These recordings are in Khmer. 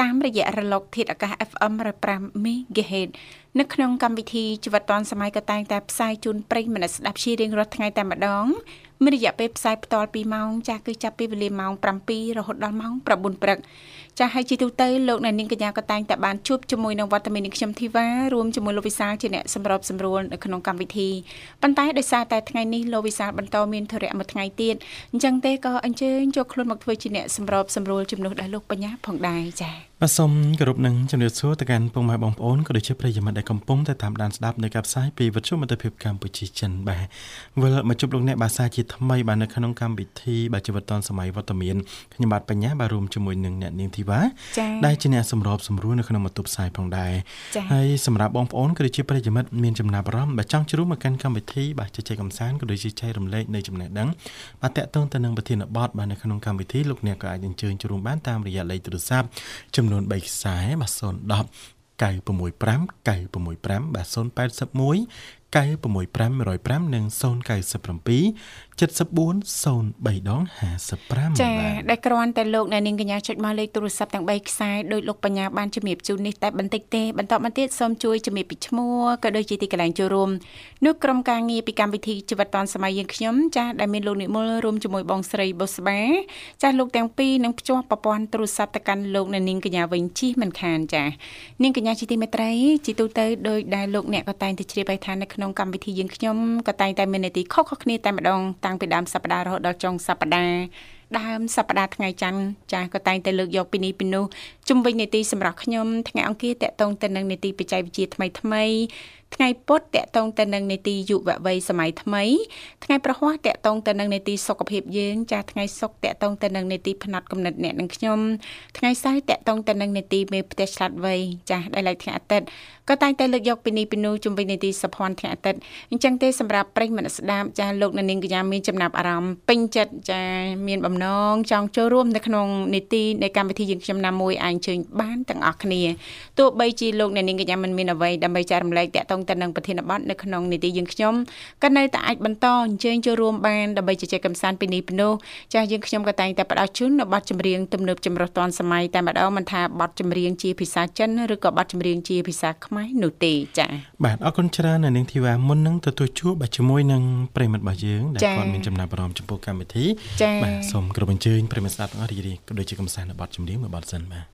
តាមរយៈរលកធាតុអាកាស FM 105 MHz នៅក្នុងកម្មវិធីជីវិតឌွန်សម័យក៏តែងតែផ្សាយជូនប្រិយមិត្តស្ដាប់ជារៀងរាល់ថ្ងៃតែម្ដងមានរយៈពេលផ្សាយផ្ទាល់2ម៉ោងចាស់គឺចាប់ពីវេលាម៉ោង7រហូតដល់ម៉ោង9ព្រឹក ចាស់ហើយជាទូទៅលោកអ្នកនាងកញ្ញាក៏តែងតែបានជួបជាមួយនឹងវត្តមាននាងខ្ញុំធីវ៉ារួមជាមួយលោកវិសាលជាអ្នកសម្របសម្រួលនៅក្នុងកម្មវិធីប៉ុន្តែដោយសារតែថ្ងៃនេះលោកវិសាលបន្តមានធរៈមួយថ្ងៃទៀតអញ្ចឹងទេក៏អញ្ជើញចូលខ្លួនមកធ្វើជាអ្នកសម្របសម្រួលជំនួសដល់លោកបញ្ញាផងដែរចា៎បាទសូមគោរពនឹងជំរាបសួរទៅកាន់ពុកម៉ែបងប្អូនក៏ដូចជាប្រិយមិត្តដែលកំពុងតែតាមដានស្ដាប់នៅការផ្សាយពីវិទ្យុមិត្តភាពកម្ពុជាចិនបាទវិលមកជួបលោកអ្នកបាសាជាថ្មីបាទនៅក្នុងកម្មវិធីបាទជីវិតឌុនសម័យវត្តមានខ្ញុំបាទបញ្ញាបាទរួមជាមួយនឹងអ្នកនាងធីវ៉ាដែលជាអ្នកសម្របសម្រួលនៅក្នុងបន្ទប់ផ្សាយផងដែរហើយសម្រាប់បងប្អូនក៏ដូចជាប្រិយមិត្តមានចំណាប់អារម្មណ៍បាទចង់ជ្រុះមកកាន់កម្មវិធីបាទជជែកកម្សាន្តក៏ដូចជាចែករំលែកនៅចំណេះដឹងបាទតាក់ទងទៅនឹងប្រធានបទបាទនៅក្នុងកម្មវិធីលោកអ្នកក៏អាចអញ្ជើញចូលរួមបានតាមរយៈលេខទូរស័ព្ទចំនួន3ខ្សែបាទ010 965 965បាទ081 965 105និង097 7403ដង55ចាដែលគ្រាន់តែលោកអ្នកនាងកញ្ញាចុចមកលេខទូរស័ព្ទទាំង3ខ្សែដោយលោកបញ្ញាបានជំរាបជូននេះតែបន្តិចទេបន្តមកទៀតសូមជួយជំរាបពីឈ្មោះក៏ដូចជាទីកន្លែងចូលរួមនោះក្រុមការងារពីកម្មវិធីជីវិតឌុនសម័យយើងខ្ញុំចាដែលមានលោកនិមលរួមជាមួយបងស្រីបុស្បាចាលោកទាំងពីរនឹងភ្ជាប់ប្រព័ន្ធទូរស័ព្ទទៅកាន់លោកអ្នកនាងកញ្ញាវិញជិះមិនខានចានាងកញ្ញាជាទីមេត្រីជីទូទៅដោយដែលលោកអ្នកក៏តែងតែជ្រាបឲ្យថានៅក្នុងកម្មវិធីយើងខ្ញុំក៏តែងតែមាននីតិខុសៗគ្នាតែម្ដងតាំងពីដើមសប្ដាហ៍រហូតដល់ចុងសប្ដាហ៍ ដើមសប្ដាហ៍ថ្ងៃច័ន្ទចាស់ក៏តែងតែលើកយកពីនេះពីនោះជំវិញនីតិសម្រាប់ខ្ញុំថ្ងៃអង្គារតកតងទៅនឹងនីតិបច្ចេកវិទ្យាថ្មីថ្មីថ្ងៃពុធតកតងទៅនឹងនេតិយុវវ័យសម័យថ្មីថ្ងៃប្រហ័សតកតងទៅនឹងនេតិសុខភាពយើងចាស់ថ្ងៃសុក្រតកតងទៅនឹងនេតិផ្នែកកំណត់អ្នកនិងខ្ញុំថ្ងៃសៅរ៍តកតងទៅនឹងនេតិមេផ្ទះឆ្លាតវៃចាស់ដែលឡៃថ្ងៃអាទិត្យក៏តែងតែលើកយកពីនេះពីនោះជំវិញនេតិសភ័នថ្ងៃអាទិត្យអញ្ចឹងទេសម្រាប់ប្រិយមិត្តស្ដាប់ចាស់លោកនាងកញ្ញាមានចំណាប់អារម្មណ៍ពេញចិត្តចាស់មានបំណងចង់ចូលរួមនៅក្នុងនេតិនៃកម្មវិធីយើងខ្ញុំណាមួយអាចអញ្ជើញបានទាំងអស់គ្នាទោះបីជាលោកនាងកញ្ញាមិនមានអ្វីដើម្បីចែករំលែកតកតងទៅនឹងប្រធានបទនៅក្នុងនីតិយើងខ្ញុំក៏នៅតែអាចបន្តអញ្ជើញចូលរួមបានដើម្បីជជែកកម្សាន្តពីនេះពីនោះចាស់យើងខ្ញុំក៏តែងតែផ្ដល់ជូននៅបទចម្រៀងទំនើបចម្រុះទាន់សម័យតែម្ដងមិនថាបទចម្រៀងជាភាសាចិនឬក៏បទចម្រៀងជាភាសាខ្មែរនោះទេចា៎បាទអរគុណច្រើននៅនាងធីវ៉ាមុននឹងទទួលជួបបាទជាមួយនឹងប្រិមិត្តរបស់យើងដែលគាត់មានចំណាប់អារម្មណ៍ចំពោះកម្មវិធីបាទសូមគ្រប់អញ្ជើញប្រិមិត្តស្ដាប់ទាំងអស់រីករាយក៏ដូចជាកំសាន្តនៅបទចម្រៀងមួយបទសិនបាទ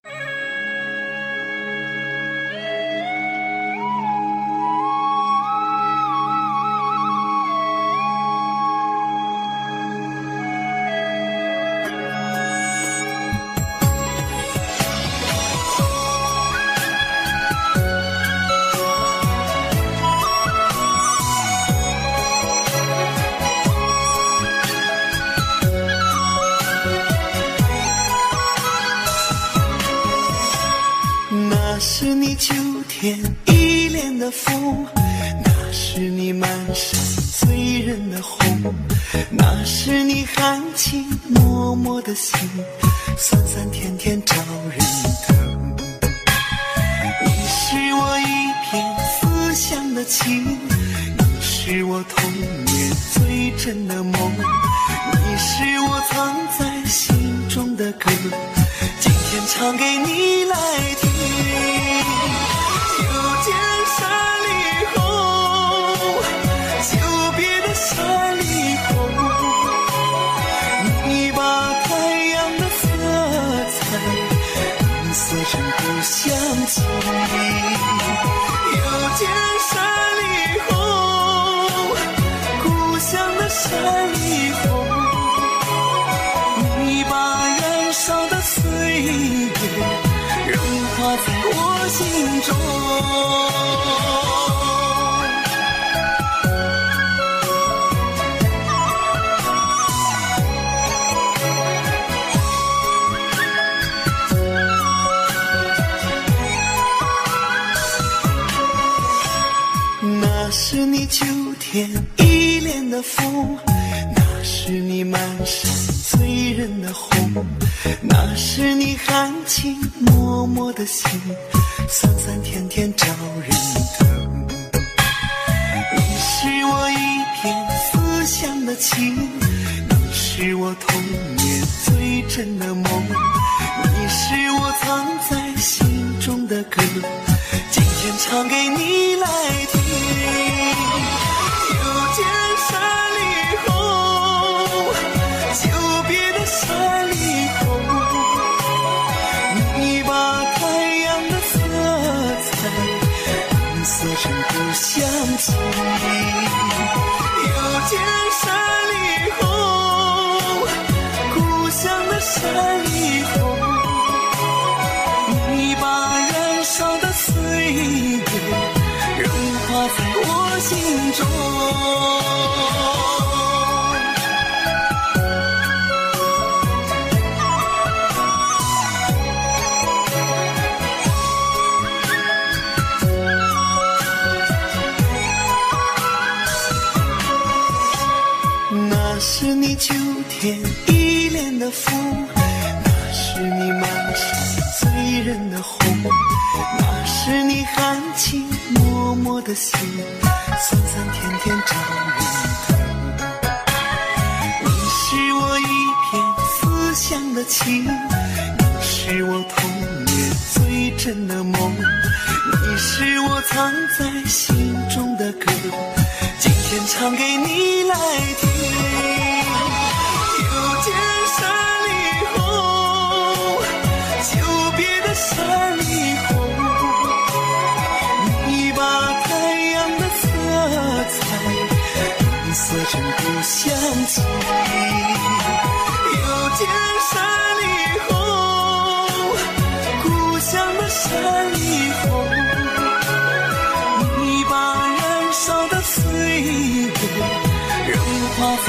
千里红。你把燃烧的岁月融化在我心中。那是你秋天风，那是你满山醉人的红，那是你含情脉脉的心，酸酸甜甜招人疼。你是我一片思乡的情，你是我童年最真的梦，我的心。酸酸甜甜招人疼，你是我一片思乡的情，你是我童年最真的梦，你是我藏在心中的歌，今天唱给你来听。又想起，又见山里红，故乡的山里红。你把燃烧的岁月融化在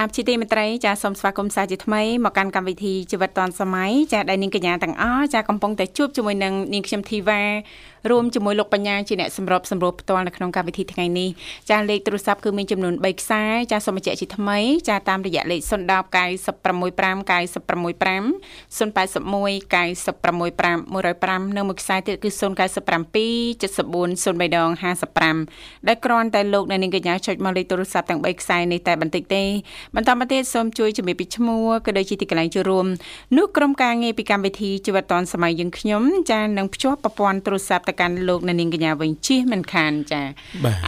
ដាប់ជីទីមេត្រីចាសូមស្វាគមន៍សាជាថ្មីមកកាន់កម្មវិធីជីវិតឌွန်សម័យចាដែលនាងកញ្ញាទាំងអស់ចាកំពុងតែជួបជាមួយនឹងនាងខ្ញុំធីវ៉ារួមជាមួយលោកបញ្ញាជាអ្នកសម្របសម្រួលផ្ទាល់នៅក្នុងកម្មវិធីថ្ងៃនេះចាលេខទូរស័ព្ទគឺមានចំនួន3ខ្សែចាសូមបញ្ជាក់ជាថ្មីចាតាមរយៈលេខ010 965 965 081 965 105និងមួយខ្សែទៀតគឺ097 74 03ដង55ដែលគ្រាន់តែលោកអ្នកនាងកញ្ញាចុចមកលេខទូរស័ព្ទទាំង3ខ្សែនេះតែបន្តិចទេបន្តមកទៀតសូមជួយជំរាបពីឈ្មោះក៏ដូចជាទីកន្លែងចូលរួមនោះក្រុមការងារពីកម្មវិធីជីវិតឌွန်សម័យយើងខ្ញុំចានឹងភ្ជាប់ប្រព័ន្ធទូរស័ព្ទទៅកាន់លោកអ្នកនាងកញ្ញាវិញជិះមិនខានចា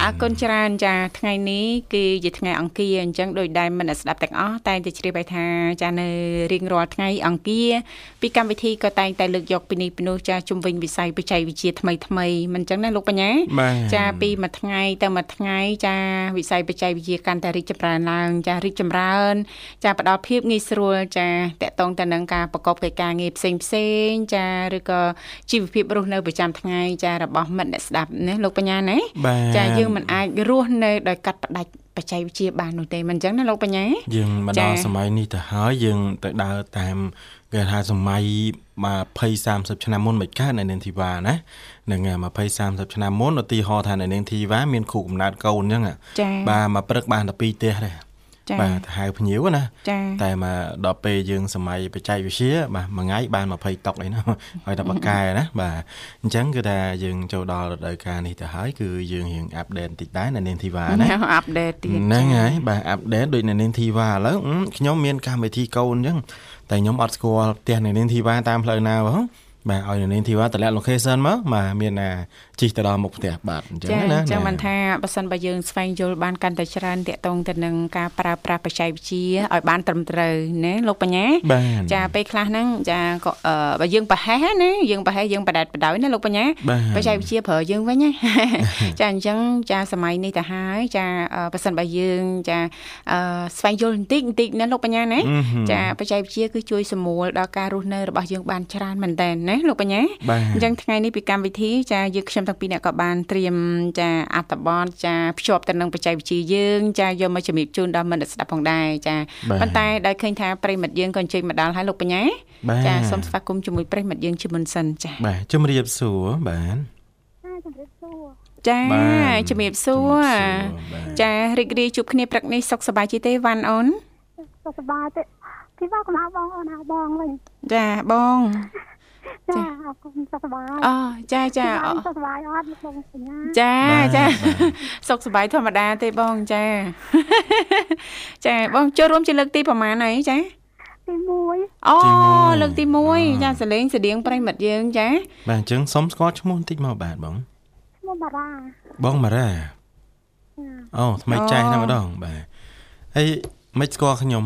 អរគុណច្រើនចាថ្ងៃនេះគឺជាថ្ងៃអង្គារអញ្ចឹងដោយដែលមិនស្ដាប់ទាំងអស់តែតែជ្រាបឲ្យថាចានៅរៀងរាល់ថ្ងៃអង្គារពីកម្មវិធីក៏តែងតែលើកយកពីនេះពីនោះចាជំវិញវិស័យបច្ចេកវិទ្យាថ្មីថ្មីមិនអញ្ចឹងណាលោកបញ្ញាចាពីមួយថ្ងៃទៅមួយថ្ងៃចាវិស័យបច្ចេកវិទ្យាកាន់តែរីកចម្រើនឡើងចារីកចម្រើនចាផ្ដល់ភាពងាយស្រួលចាតកតងទៅនឹងការប្រកបកិច្ចការងារផ្សេងផ្សេងចាឬក៏ជីវភាពរស់នៅប្រចាំថ្ងៃចារបស់មិត្តអ្នកស្ដាប់ណាលោកបញ្ញាណាចាយើងមិនអាចរស់នៅដោយកាត់ផ្ដាច់បច្ចេកវិទ្យាបាននោះទេមិនអញ្ចឹងណាលោកបញ្ញាយើងមកដល់សម័យនេះទៅហើយយើងទៅដើរតាមគេថាសម័យ20 30ឆ្នាំមុនមិនកើតនៅនាងធីវ៉ាណានឹង20 30ឆ្នាំមុនឧទាហរណ៍ថានៅនាងធីវ៉ាមានគ្រូកំណើតកូនអញ្ចឹងបាទមកព្រឹកបានតែ2ផ្ទះដែរ បាទហៅភ្ញៀវណាតែមកដល់ពេលយើងសម័យបច្ចេកវិទ្យាបាទមួយថ្ងៃបាន20តុកអីណាហើយតែបកកែណាបាទអញ្ចឹងគឺថាយើងចូលដល់រដូវកាលនេះទៅហើយគឺយើងរៀងអាប់ដេតតិចដែរនៅនាងធីវ៉ាណាអាប់ដេតទៀតហ្នឹងហើយបាទអាប់ដេតដូចនៅនាងធីវ៉ាឥឡូវខ្ញុំមានកម្មវិធីកូនអញ្ចឹងតែខ្ញុំអត់ស្គាល់ផ្ទះនៅនាងធីវ៉ាតាមផ្លូវណាបង បាទឲ្យនៅនាងធីវ៉ាតម្លាក់ location មកបាទមានណាជិះទៅដល់មុខផ្ទះបាទអញ្ចឹងណាអញ្ចឹងមិនថាបើសិនបើយើងស្វែងយល់បានកាន់តែច្រើនតាក់ទងទៅនឹងការប្រើប្រាស់បច្ចេកវិទ្យាឲ្យបានត្រឹមត្រូវណាលោកបញ្ញាចាពេលខ្លះហ្នឹងចាក៏បើយើងប្រហែសណាយើងប្រហែសយើងបដែតបដោយណាលោកបញ្ញាបច្ចេកវិទ្យាប្រើយើងវិញណាចាអញ្ចឹងចាសម័យនេះទៅហើយចាបើសិនបើយើងចាស្វែងយល់បន្តិចបន្តិចណាលោកបញ្ញាណាចាបច្ចេកវិទ្យាគឺជួយសម្រួលដល់ការរស់នៅរបស់យើងបានច្រើនមែនតើណាលោកបញ្ញាអញ្ចឹងថ្ងៃនេះពីកម្មវិធីចាយើងខ្ញុំទាំងពីរអ្នកក៏បានត្រៀមចាអត្ថបទចាភ្ជាប់ទៅនឹងបច្ចេកវិទ្យាយើងចាយកមកជំរាបជូនដល់មិត្តស្ដាប់ផងដែរចាប៉ុន្តែដោយឃើញថាប្រិមិត្តយើងក៏អញ្ជើញមកដល់ហើយលោកបញ្ញាចាសូមស្វាគមន៍ជាមួយប្រិមិត្តយើងជាមុនសិនចាបាទជំរាបសួរបាទជំរាបសួរចាជំរាបសួរចារីករាយជួបគ្នាព្រឹកនេះសុខសប្បាយជីទេវ៉ាន់អូនសុខសប្បាយទេពីវ៉ាកំហៅបងអូនហៅបងវិញចាបង ចាអរគុណសុខសប្បាយអូចាចាសុខសប្បាយអត់បងសញ្ញាចាចាសុខសប្បាយធម្មតាទេបងចាចាបងចូលរួមជាលើកទីប្រហែលហើយចាទី1អូលើកទី1ចាសលេងស្តៀងប្រិមិត្តយើងចាបាទអញ្ចឹងសុំស្គាល់ឈ្មោះបន្តិចមកបាទបងឈ្មោះបារ៉ាបងបារ៉ាអូថ្មីចាស់តែម្ដងបាទហើយមិនស្គាល់ខ្ញុំ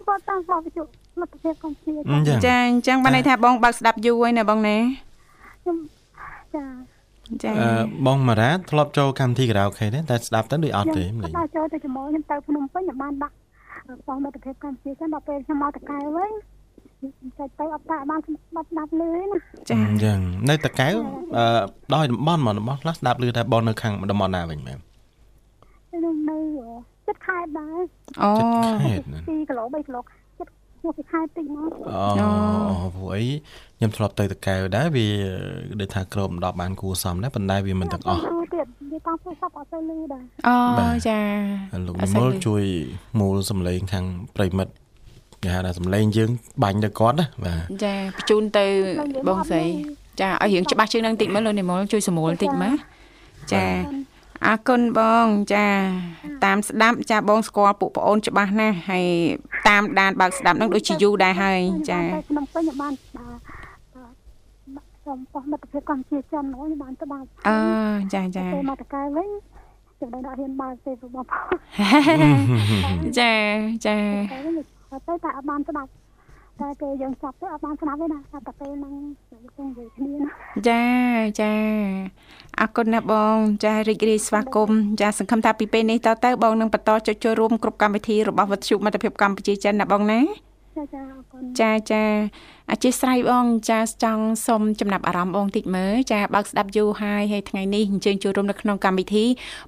ស្គាល់តាមបបជុ មិត្តភាពកម្ពុជាចាអញ្ចឹងបានន័យថាបងបើកស្ដាប់យូរហើយណាបងណាខ្ញុំចាចាបងម៉ារ៉ាធ្លាប់ចូលកម្មវិធីខារ៉ាអូខេទេតែស្ដាប់ទៅដូចអត់ទេមិនដែរចូលទៅជាមួយខ្ញុំទៅភ្នំពេញបានដាក់បងមិត្តភាពកម្ពុជាចឹងដល់ពេលខ្ញុំមកតកែវិញចុចទៅអត់តាបានស្ដាប់ស្ដាប់លឺណាចាអញ្ចឹងនៅតកែអឺដោយតំបន់មកតំបន់ខ្លះស្ដាប់លឺតែបងនៅខាងតំបន់ណាវិញមែននៅនៅចិត្តខេតដែរអូ2គីឡូ3គីឡូចិ ត្តមកពីខេតតិចមកអូព្រោះអីខ្ញុំធ្លាប់ទៅតកែវដែរវាដូចថាក្រប10បានគួសមដែរប៉ុន្តែវាមិនទាំងអស់ទៀតវាតាមទូរស័ព្ទអត់ទៅលឺដែរអូចាលោកនិមលជួយមូលសំឡេងខាងប្រិមិត្តគេហៅថាសំឡេងយើងបាញ់ទៅគាត់ណាបាទចាបញ្ជូនទៅបងស្រីចាឲ្យរៀងច្បាស់ជាងនឹងតិចមើលលោកនិមលជួយសម្រួលតិចមើលចា អរគុណបងចាតាមស្ដាប់ចាបងស្គាល់ពួកប្អូនច្បាស់ណាស់ហើយតាមដានបើកស្ដាប់នឹងដូចជាយូរដែរហើយចាក្នុងពេញបានសូមប៉ះមិត្តភាពកម្ពុជាចិនអូនបានទៅបានអឺចាចាទៅមកតកែវិញចាំដល់ហ៊ានបើកទេបងប្អូនចាចាទៅតែអត់បានស្ដាប់តែពេលយើងចាប់ទៅអត់បានស្ដាប់ទេណាតែពេលហ្នឹងយើងនិយាយគ្នាណាចាចា អរគុណណាបងចារីករាយស្វាគមន៍ចាសង្ឃឹមថាពីពេលនេះតទៅបងនឹងបន្តចុចចូលរួមគ្រប់កម្មវិធីរបស់វិទ្យុមិត្តភាពកម្ពុជាចិនណាបងណាចាចាអរគុណចាចាអធិស្ឋានបងចាចង់សុំចំណាប់អារម្មណ៍បងតិចមើលចាបើកស្ដាប់យូរហើយហើយថ្ងៃនេះអញ្ជើញចូលរួមនៅក្នុងកម្មវិធី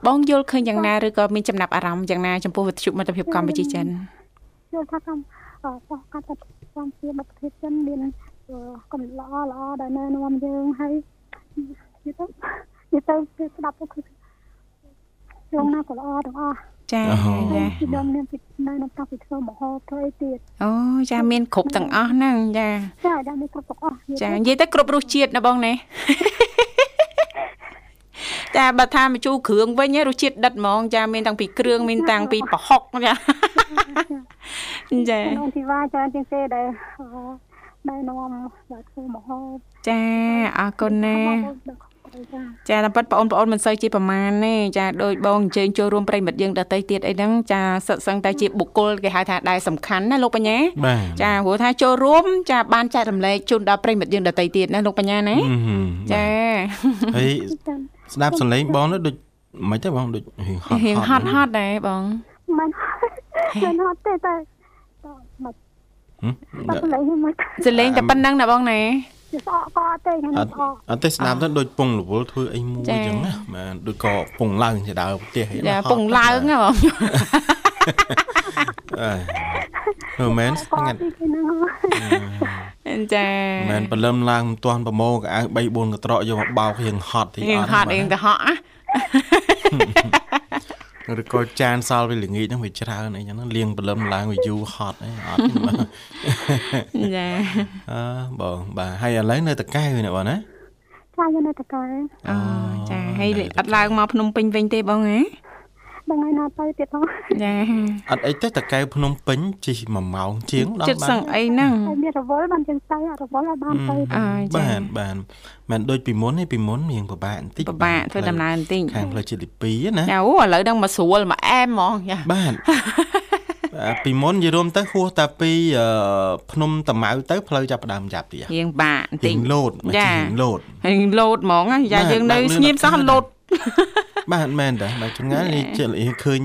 បងយល់ឃើញយ៉ាងណាឬក៏មានចំណាប់អារម្មណ៍យ៉ាងណាចំពោះវិទ្យុមិត្តភាពកម្ពុជាចិនយល់ថាកម្មអបោះកាត់តាមជាមិត្តភាពចិនមានកំល្អល្អដែលណែនាំយើងហើយនិយាយទៅ និយាយទៅគេស្ដាប់ទៅគឺយើងណាក៏ល្អទាំងអស់ចាអូចាខ្ញុំមានពីនៅនៅតាពីធ្វើមហោធ្វើអីទៀតអូចាមានគ្រប់ទាំងអស់ហ្នឹងចាចាដែលមានគ្រប់ទាំងអស់ចានិយាយទៅគ្រប់រសជាតិណាបងណាចាបើថាម្ជូរគ្រឿងវិញរសជាតិដិតហ្មង ចាមានតាំងពីគ្រឿងមានតាំងពីប្រហុកចាចានៅទីវ៉ាច្រើនជាងគេដែលដែលនាំដែលធ្វើមហោចាអរគុណណា ចាចាតាមពិតបងប្អូនមិនសូវជាប្រមាណទេចាដោយបងអញ្ជើញចូលរួមប្រិមិត្តយើងដតីទៀតអីហ្នឹងចាសិតសឹងតែជាបុគ្គលគេហៅថាដែលសំខាន់ណាលោកបញ្ញាបាទចាព្រោះថាចូលរួមចាបានចែករំលែកជូនដល់ប្រិមិត្តយើងដតីទៀតណាលោកបញ្ញាណាអឺហឹមចាហើយចាស្ដាប់សំឡេងបងនោះដូចមិនទេបងដូចរៀងហត់រៀងហត់ហហត់ត់ដែរបងមិនមិនហត់ទេតែមកហឹមបាត់លេងមិនសលេងតែប៉ុណ្្នឹងណាបងណា ស្អកក៏អត់ទេខ្ញុំអត់ស្អកអត់ទេស្ដាប់ទៅដូចពងរវល់ធ្វើអីមួយចាអញ្ចឹងណាបាទដូចក៏ពងឡើងជាដើរផ្ទះអីចាហត់ពងឡើងហ៎បងអើហឺមែនក៏ស្ងាត់ទីគេហ្នឹងចាមែនបលឹមឡើងមិនទាន់ប្រមោកៅ3 4កត្រកយកមកបោករៀងហត់ទីរៀងហត់រៀងទៅហក់ណា ឬក៏ចានសល់ពេលល្ងាចហ្នឹងវាច្រើនអីចឹងណាលៀងបលឹមឡើងវាយូរហត់អីអត់ទេបាទចាអើបងបាទហើយឥឡូវនៅតកែវនេះបងណាចាយើងនៅតកែអូចាហើយអត់ឡើងមកភ្នំពេញវិញទេបងណា ដល់ថ្ងៃណាទៅទៀតផងចាអត់អីទេតកែវភ្នំពេញជិះ1ម៉ោងជាងដល់ចិត្តបាសឹងនអីហ្នឹងហើយមានរវល់បានចឹងទៅអត់រវល់ឲ្យបានទៅអើចាបាទបាទមិនដូចពីមុនទេពីមុនរៀងពិបាកបន្តិចពិបាកធ្វើដំណើរបន្តិចខាងផ្លូវជាតិទី2ណាចាអូឥឡូវហ្នឹងមកស្រួលមកអែមហ្មងចាបាទបាទពីមុននិយាយរួមទៅហួសតែពីអឺភ្នំតាម៉ៅទៅផ្លូវចាប់ផ្ដើមចាប់ទៀតរៀងបាក់បន្តិរៀចងលោតមកចាជិះរៀងលោតហើយលោតហ្មងណាយ៉ាបាទយើងនៅបាទស្ងៀមសោះលឿនលោត បាទមែនតាបាទចង្ងាយនេះជិះរៀងឃើញ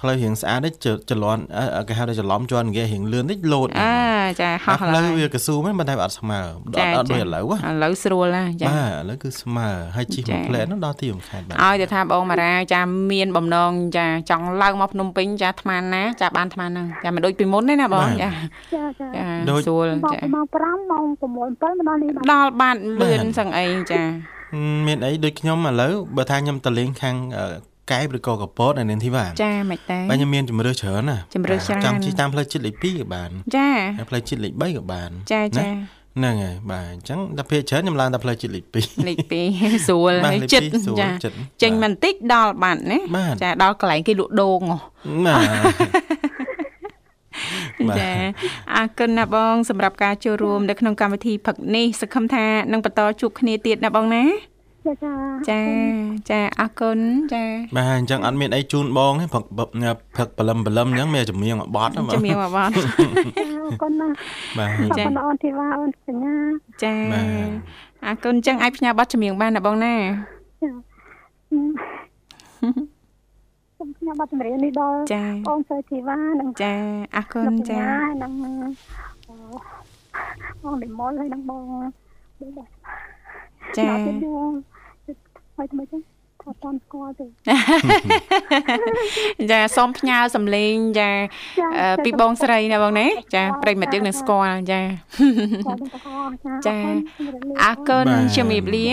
ផ្លូវរៀងស្អាតទេចចលន់អឺគេហៅថាច្រឡំជាន់គេរៀងលឿនតិចលោតអើចាហោះផ្លូឡើវវាកស៊ូមែនប៉ុន្តែវាអត់ស្មើអចាត់អត់ដូចចាឥឡូវហ៎ឥឡូវស្រួលណាចាបាទឥឡូវគឺស្មើហើយជិះចាមួយផ្លែហ្នឹងដល់ទីរំខានបាទឲ្យទៅថាបងមារាចាមានបំណងចាចង់ឡើងមកភ្នំពេញចាអាត្មាណាចាបានអាត្មាហ្នឹងចាមិនដូចពីមុនទេណាបងចាចាចាចាដូចស្រួលម៉ោងចាម៉ោង5ម៉ោង6 7មកដល់នេះបានដល់បានលឿនសឹងអីចា មានអីដូចខ្ញុំឥឡូវបើថាខ្ញុំតលេងខាងអឺកែបឬក៏កពតនៅនាងធីវ៉ាចាមិនតែបាទខ្ញុំមានជំរឿច្រើនណាជម្រើសច្រើនចង់ជិះតាមផ្លូវជាតិលេខ2ក៏បានចាហើយផ្លូវជាតិលេខ3ក៏បានចាចាណាហ្នឹងហើយបាទអញ្ចឹងដល់ពេលច្រើនខ្ញុំឡើងតែផ្លូវជាតិលេខ2លេខ2ស្រួលបាទហើយលេខចិត្តពីរស្រួលចាចិត្តចេញមិនតិចដល់បាត់ណាបាទចាដល់កន្លែងគេលក់ដូងហ៎បាទបាទ ចាអរគុណណាបងសម្រាប់ការចូលរួមនៅក្នុងកម្មវិធីផឹកនេះសង្ឃឹមថានឹងបន្តជួបគ្នាទៀតណាបងណាចាចាចាចាអរគុណចាបាទអញ្ចឹងអត់មានអីជូនបងទេព្រឹកព្រឹកបលឹមបលឹមអញ្ចឹងមានជំនៀងមួយបត់ហ្នឹងបងជំរាបមកបងអរគុណណាស់បាទអរគុណអូនធីវ៉ាអូនកញ្ញាចាបាទអរគុណអញ្ចឹងអាចផ្ញើប័ណ្ណចម្រៀងបានណាបងណាសូ មខ្ញុំបាត់ចម្រៀងនេះដល់ចាអូនសើធីវ៉ានិងចាអរគុណលោកកចាញ្ញានិងបងនិមលហើយនិងបងបងចាដល់ទៀតយើងហើយថ្មីចឹងថាតាន់ស្គាល់ទេចាសូមផ្ញើសម្លេងចាអឺពីបងស្រីណាបងណាចាប្រិមិត្តយើងនឹងស្គាល់ចាគាត់ទាំងអស់ចាអរគុណជំរាបលា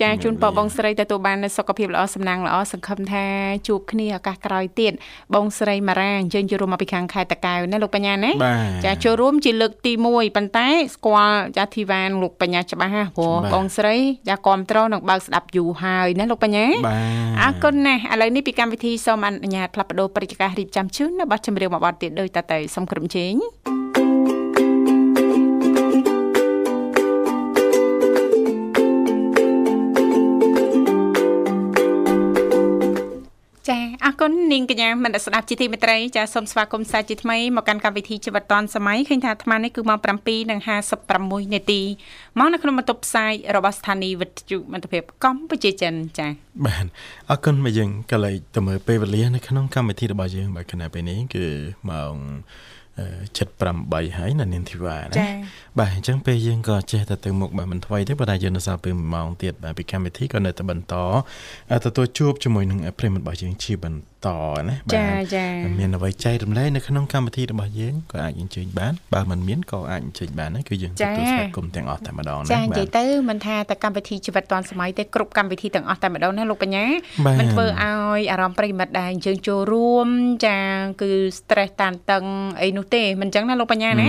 ចាជូនពរបងស្រីទទួលបាននូវសុខភាពល្អសំណាងល្អសង្ឃឹមថាជួបគ្នាឱកាសក្រោយទៀតបងស្រីម៉ារ៉ាអញ្ជើញចូលរួមមកពីខាងខេត្តតាកែវណាលោកបញ្ញាណាបាទចាចូលរួមជាលើកទី1ប៉ុន្តែស្គាល់ចាធីវ៉ានលោកបញ្ញាច្បាស់ណាព្រោះបាទបងស្រីចាគ្រប់ត្រនឹងបើកស្ដាប់យូរហើយណាលោកបញ្ញាបាទអរគុណណាស់ឥឡូវនេះពីកម្មវិធីសូមអនុញ្ញាតផ្លាប់បដោប្រតិកាសរៀបចំជូននៅប័ណ្ណចម្រៀងមួយប័ណ្ណទៀតដោយតទៅសូមក្រុមជេងចាអ គុណនាងកញ្ញាមនស្ដាប់ជាទីមេត្រីចាសូមស្វាគមន៍សាជាថ្មីមកកាន់កម្មវិធីជីវិតឌွန်សម័យឃើញថាអាត្មានេះគឺម៉ោង7:56នាទីមកនៅក្នុងបន្ទប់ផ្សាយរបស់ស្ថានីយ៍វិទ្យុមិត្តភាពកម្ពុជាចិនចាបាទអរគុណមកយើងកន្លែងទៅមើលពេលវេលានៅក្នុងកម្មវិធីរបស់យើងបាទគណៈពេលនេះគឺម៉ោង7 78ហើយណានាងធីវ៉ាណាបាទអញ្ចឹងពេលយើងក៏ចេះតែទៅមុខបាទមិនថ្មីទេប៉ុន្តែយើងនៅសល់ពេល1ម៉ោងទៀតបាទពីកម្មវិធីក៏នៅតែបន្តទទួលជួបជាមួយនឹងប្រិមត្តរបស់យើងជាបន្ត តណាបាទចាមានអ្វីចែករំលែកនៅក្នុងកម្មវិធីរបស់យើងក៏អាចអញ្ជើញបានបើមិនមានក៏អាចអញ្ជើញបានដែរគឺយើងទទួលស្វាគមន៍ទាំងអស់តែម្ដងណាបាទចានិយាយទៅមិនថាតែកម្មវិធីជីវិតឌွန်សម័យទេគ្រប់កម្មវិធីទាំងអស់តែម្ដងណាលោកបញ្ញាមិនធ្វើឲ្យអារម្មណ៍ប្រិមិត្តដែរអញ្ជើញចូលរួមចាគឺ stress តានតឹងអីនោះទេមិនអញ្ចឹងណាលោកបញ្ញាណា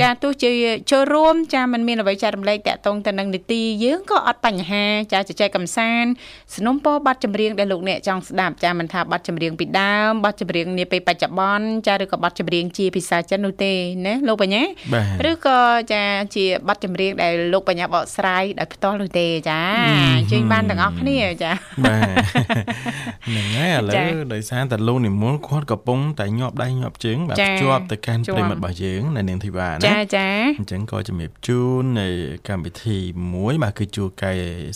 ចាទោះជាចូលរួមចាមិនមានអ្វីចែករំលែកតាក់ទងទៅនឹងនីតិយើងក៏អត់បញ្ហា ចាចែកកំសាន្តสนុំពោប័ណ្ណចម្រៀងដែលលោកអ្នកចង់ស្ដាប់ចាមិនថាប័ណ្ណចម្រៀងពីដើមប័ណ្ណចម្រៀងនាពេលបច្ចុប្បន្នចាឬក៏ប័ណ្ណចម្រៀងជាភាសាចិននោះទេណាលោកបញ្ញាបាទឬក៏ចាជាប័ណ្ណចម្រៀងដែលលោកបញ្ញាបកស្រាយដោយផ្ទាល់នោះទេចាអញ្ជើញបានទាំងអស់គ្នាចាបាទហ្នឹងហើយឥឡូចា៎វដោយសារតែលោកនិមលគាត់កំពុងតែញាប់ដៃញាប់ជើងបាទចា៎ភ្ជាប់ទៅកាន់ជាប់ប្រិមិត្តរបស់យើងនៅនាងធីវ៉ាណាចាចាអញ្ចឹងក៏ជំរាបជូននៃកម្មវិធីមួយបាទគឺជួកែ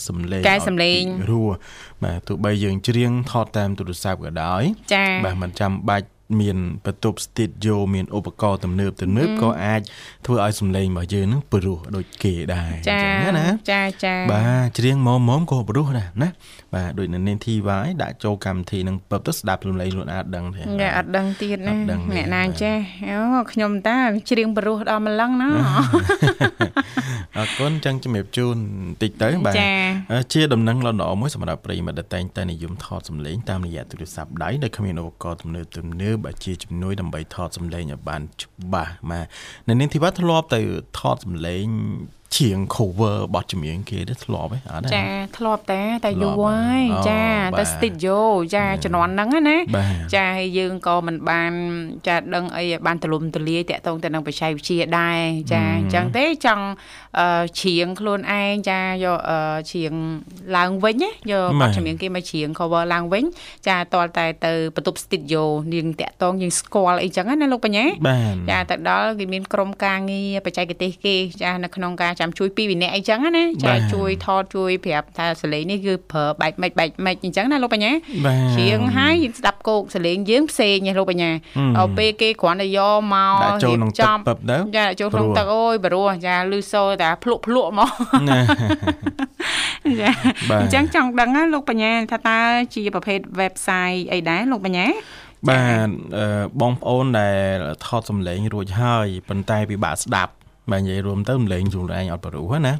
សំឡេងកែសំឡេងឲ្យរស់ បាទទោះបីយើងច្រៀងថតតាមទូរស័ព្ទក៏ដោយចាបាទមិនចាំបាច់មានបន្ទប់ស្ទីឌីយ៉ូមានឧបករណ៍ទំនើបទំនើបក៏អាចធ្វើឲ្យសំឡេងរបស់យើងនឹងព្រោះដូចគេដែរចាណាចាចាបាទច្រៀងមុំមុំក៏ព្រោះដែរណាបាទដូចនៅនាងធីវ៉ាយដាក់ចូលកម្មវិធីនឹងពឹបទៅស្ដាប់សំឡេងខ្លួនអាចដឹងទេយ៉ាអត់ដឹងទៀតណាអត់ដឹងទេអ្នកណាបាទចេះអូខ្ញុំតាច្រៀងបរោះដល់ម្លឹងណា អរគុណចឹងជំរាបជូនបន្តិចទៅបាទចាជាដំណឹងល្អៗមួយសម្រាប់ប្រិយមិត្តដែលតែងតែនិយមថតសំឡេងតាមរយៈទូរស័ព្ទដៃដែលគ្មានឧបករណ៍ទំនើបទំនើបអាចជាជំនួយដើម្បីថតសំឡេងឲ្យបានច្បាស់បាទនៅនាងធីវ៉ាធ្លាប់ទៅថតសំឡេង ជាង cover បទចម្រៀងគេទេធ្លាប់ទេអត់ទេចាធ្លាប់តែតែធ្លាយូប់រហើយអូចាបាទទៅ studio ចាជំនាន់ហ្នឹងណាបាទចាហើយយើងក៏មិនបាន ចាដឹងអីឲ្យបានទលំទលាយតាក់ទងទៅនឹងបច្ចេកវិទ្យាដែរចាអញ្ចឹងទេចង់អឺច្រៀងខ្លួនឯងចាយកអឺច្រៀងឡើងវិញណាយកបាទបទចម្រៀងគេមកច្រៀង cover ឡើងវិញ ចាតលតែទៅបន្ទប់ studio នាងតាក់ទងយើងស្គាល់អីចឹងណាលោកបញ្ញាបាទចាទៅដល់គេមានក្រុមការងារបច្ចេកទេសគេចានៅក្នុងការចាំជួយពីរវិន័យអីចឹងណាចាជួយថតជួយប្រាប់ថាសលេងនេះគឺប្រើបែកម៉េចបែកម៉េចអញ្ចឹងណាលោកបញ្ញាបាទច្រៀងហើយស្ដាប់គោកសលេងយើងផ្សេងណាលោកបញ្ញាដល់ពេលគេគ្រាន់តែយកមកដាក់ចូលក្នុងទឹកពឹបទៅចាចូលក្នុងទឹកអូយបរោះចាលឺសូរតែភ្លក់ភ្លក់មកណាចាបាទអញ្ចឹងចង់ដឹងណាលោកបញ្ញាថាតើជាប្រភេទ website អីដែរលោកបញ្ញាបាទអឺបងប្អូនដែលថតសំឡេងរួចហើយប៉ុន្តែពិបាកស្ដាប់ បាទនិយាយរួមទៅសំឡេងខ្លួនឯងអត់ព្រោះណា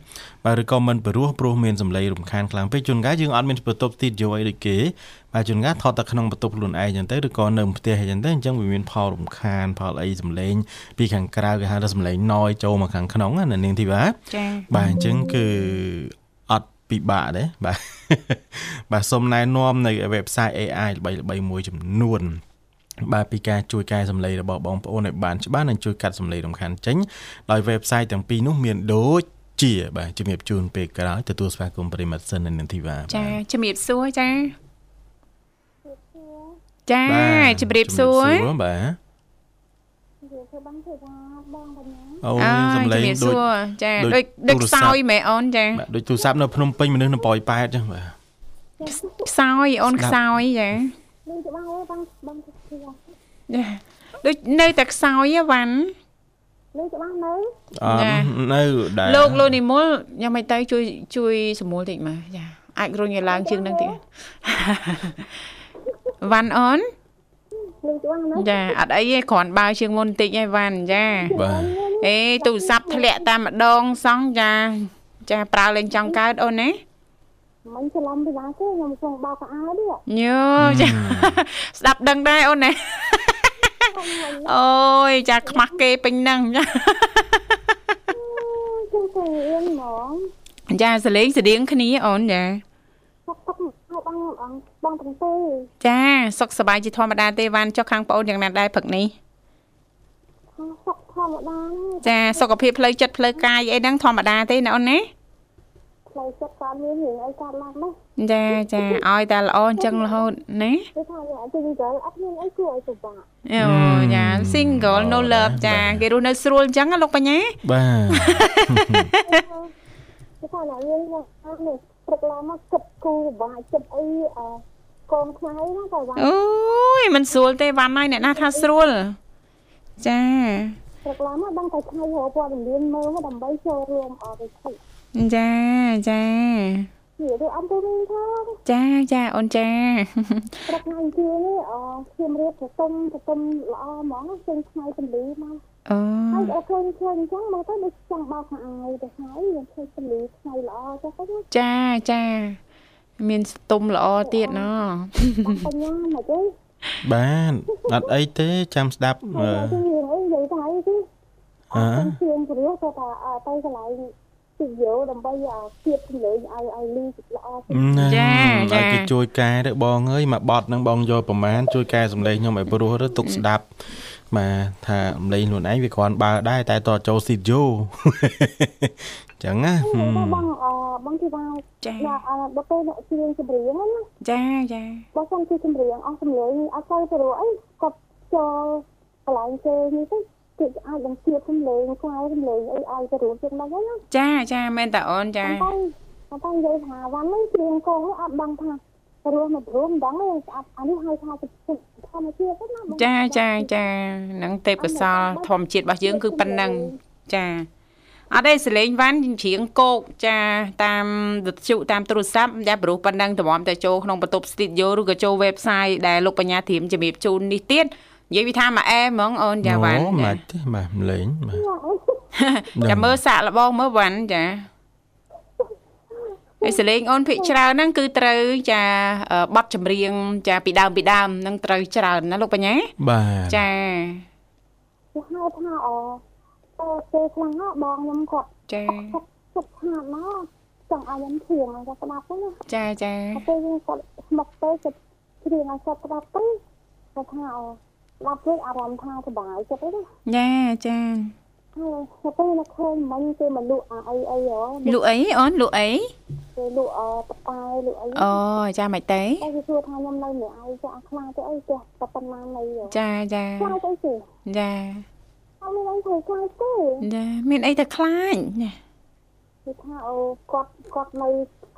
បាទឬក៏មិនព្រោះព្រោះមានសំឡេងរំខានខ្លាំងពេកជួនកាលយើងអត់មានបន្ទប់ស្ទីឌីយ៉ូអីដូចគេបាទជួនកាលថតតែក្នុងបន្ទប់ខ្លួនឯងអញ្ចឹងទៅឬក៏នៅផ្ទះអញ្ចឹងទៅអញ្ចឹងវាមានផលរំខានផលអីសំឡេងពីខាងក្រៅគេហៅថាសំឡេងណយចូលមកខាងក្នុងណានាងធីវ៉ាចាបាទអញ្ចឹងគឺអត់ពិបាកទេបាទបាទសូមណែនាំនៅ website AI ល្បីៗមួយចំនួន បាទពីការជួយកែសម្លេងរបស់បងប្អូនឲ្យបានច្បាស់និងជួយកាត់សម្លេងរំខានចេញដោយ website ទាំងពីរនោះមានដូចជាបាទជំរាបជូនពេលក្រោយទទួលស្វាគមន៍ប្រិមត្តសិននៅនាងធីវ៉ាចាជំរាបសួរចាចាបាទជំរាបសួរបាទនិយាយទៅបងធ្វើថាបងបញ្ញាអូអើសម្លេងជំរាបសួដូចរចាដូចដូចដូចទូរខ្ស័ព្ទសោយមែនអូនចាបាទដូចទូរស័ព្ទនៅភ្នំពេញមនុស្សនៅប៉ោយប៉ែតចឹងបាទខ្សោយអូនខ្សោយចាលឺទៅបងអើយបងបងធ្វើចា ដូចនៅតែខ្សោយហ៎វ៉ាន់លឺទៅបងនៅអត់នៅដែរលោកលោកនិមលយ៉ាងម៉េចទៅជួយជួយសម្រួលតិចមកចាអាចរុញឲ្យឡើងជាងនឹងតិចវ៉ាន់អូនលឺទៅបងនៅចាអត់អីទេគ្រាន់បើជាងមុនតិចឯវ៉ាន់ចាបាទអេទូរស័ព្ទធ្លាក់តាមម្ដងសោះចាចាប្រើលេងចង់កើតអូនណា មិនច្រឡំពីណាទេខ្ញុំចង់បោកកៅអៅនេះញើចាស្ដាប់ដឹងដែរអូនណាអូយចាខ្មាស់គេពេញហ្នឹងចាជើងទៅរៀនហ្មងចាសលេងស្តៀងគ្នាអូនចាសុកសុកឲ្យបងបងបងទាំងពីរចាសុខសប្បាយជាធម្មតាទេវ៉ាន់ចុះខាងប្អូនយ៉ាងណាដែរព្រឹកនេះខាងសុកធម្មតាចាសុខភាពផ្លូវចិត្តផ្លូវកាយអីហ្នឹងធម្មតាទេណាអូនណា ផ្លូវចិត្តកើតមានរឿងអីកើតឡើងនោះចាចាឲ្យតែល្អអញ្ចឹងរហូតណាគេថាវាជិះទៅអត់មានអីគួរឲ្យពិបាកអូចា single no love ចាគេរស់នៅស្រួលអញ្ចឹងណាលោកបញ្ញាបាទគេថាអ្នកមាននេះព្រឹកឡើងមកគិតគូពិបាកចិត្តអីអកងថ្ងៃណាតែវ៉ាអូយមិនស្រួលទេវ៉ាន់ហើយអ្នកណាថាស្រួលចាព្រឹកឡើងមកដឹងតែថ្ងៃរកព័ត៌មានមើលដើម្បីចូលរួមអត់ទៅ ចាចាអនិយាយទៅអត់ទៅវិញថាចាចាអូនចាព្រឹកថ្ងៃជានេះអខ្ញុំរៀបទៅទុំទៅទុំល្អហ្មងចេញថ្ងៃពលីមកអូហើយអត់ឃើញឃើញអញ្ចឹងមកទៅដូចចង់បោកខោអាវទៅហើយយើងឃើញពលីថ្ងៃល្អចឹងទៅចាចាមានស្ទុំល្អទៀតណបញ្ញាមកទេបានអត់អីទេចាំស្ដាប់អឺទៅយើងអីនិយាយទៅហើយទេអើជាងព្រោះទៅថាទៅកន្លែង ទីយោដើម្បីទៀតជំនួយឲ្យឲ្យលីល្អណាចាចាឲ្យគេជួយកែទៅបងអើយមកបត់នឹងបងយកប្រមាណជួយកែសំឡេងខ្ញុំឲ្យព្រោះទៅទុកស្ដាប់បាទថាសំឡេងខ្លួនឯងវាគ្រាន់បើដែរតែតចូលស៊ីតយូចឹងណាហឹមបងអបងទីថាចាយ៉ាអត់ទៅអ្នកជាងចម្រៀងណាចាចាបើសិនជាចម្រៀងអស់សម្លេងអត់ទៅព្រោះអីគាត់ចូលកន្លែងគេនេះទៅ គេអាចនឹងជាសម្លេងខ្សែសម្លេងអីឲ្យទៅរួមជាងហ្នឹងណាចាចាមែនតាអូនចាតែតែនិយាយថាវ៉ាន់នេះព្រៀងកោអត់ដឹងថាព្រោះមិនរួមដឹងទេស្អាតអានេះហៅថាធម្មជាតិណាចាចាចានឹងទេពកោសលធម្មជាតិរបស់យើងគឺប៉ុណ្ណឹងចាអត់ទេសលេងវ៉ាន់ច្រៀងគោកចាតាមវិទ្យុតាមទូរស័ព្ទតែព្រោះប៉ុណ្ណឹងតម្រាំតែចូលក្នុងបន្ទប់ studio ឬក៏ចូល website ដែលលោកបញ្ញាធៀមជំរាបជូននេះទៀត និយាយវាថាមកអែហ្មងអូនចាវ៉ាន់អូចាមិនទេបាទម្លេងបាទចាមើលសាក់លបងមើលវ៉ាន់ចាហើយសលេងអូនភិកច្រើនហ្នឹងគឺត្រូវចាអឺបတ်ចម្រៀងចាពីដើមពីដើមហ្នឹងត្រូវច្រើនណាលោកបញ្ញាបាទចាគេហៅថាអទៅពេលខ្លះបងខ្ញុំគាត់ចាគាត់គាត់ថាមកចង់ឲ្យខ្ញុំធៀងឲ្យគាត់ស្ដាប់ណាចាចាពេលគាត់ស្មុកទៅគាត់ធៀងឲ្យគាត់ស្ដាប់ទៅគាត់ថាអ ស្ដាប់ទៅអារម្មណ៍ថាសុបាយចិត្តទេណាចាចាហើយទៅពេលនៅឃើញមិញគេមកលក់អាអីអីហ៎លក់អីអូនលក់អីគេលក់អបតែលក់អីអូចាមិនទេតែគេសួរថាខ្ញុំនៅម្នាក់ឯងចាស់ខ្លាចទៅអីចេះតែប៉ុណ្ណានៃហ៎ចាចាខ្លាចអីទេចាអត់មានអីធ្វើខ្លាចទេចាមានអីទៅខ្លាចណាគឺថាអូគាត់គាត់នៅ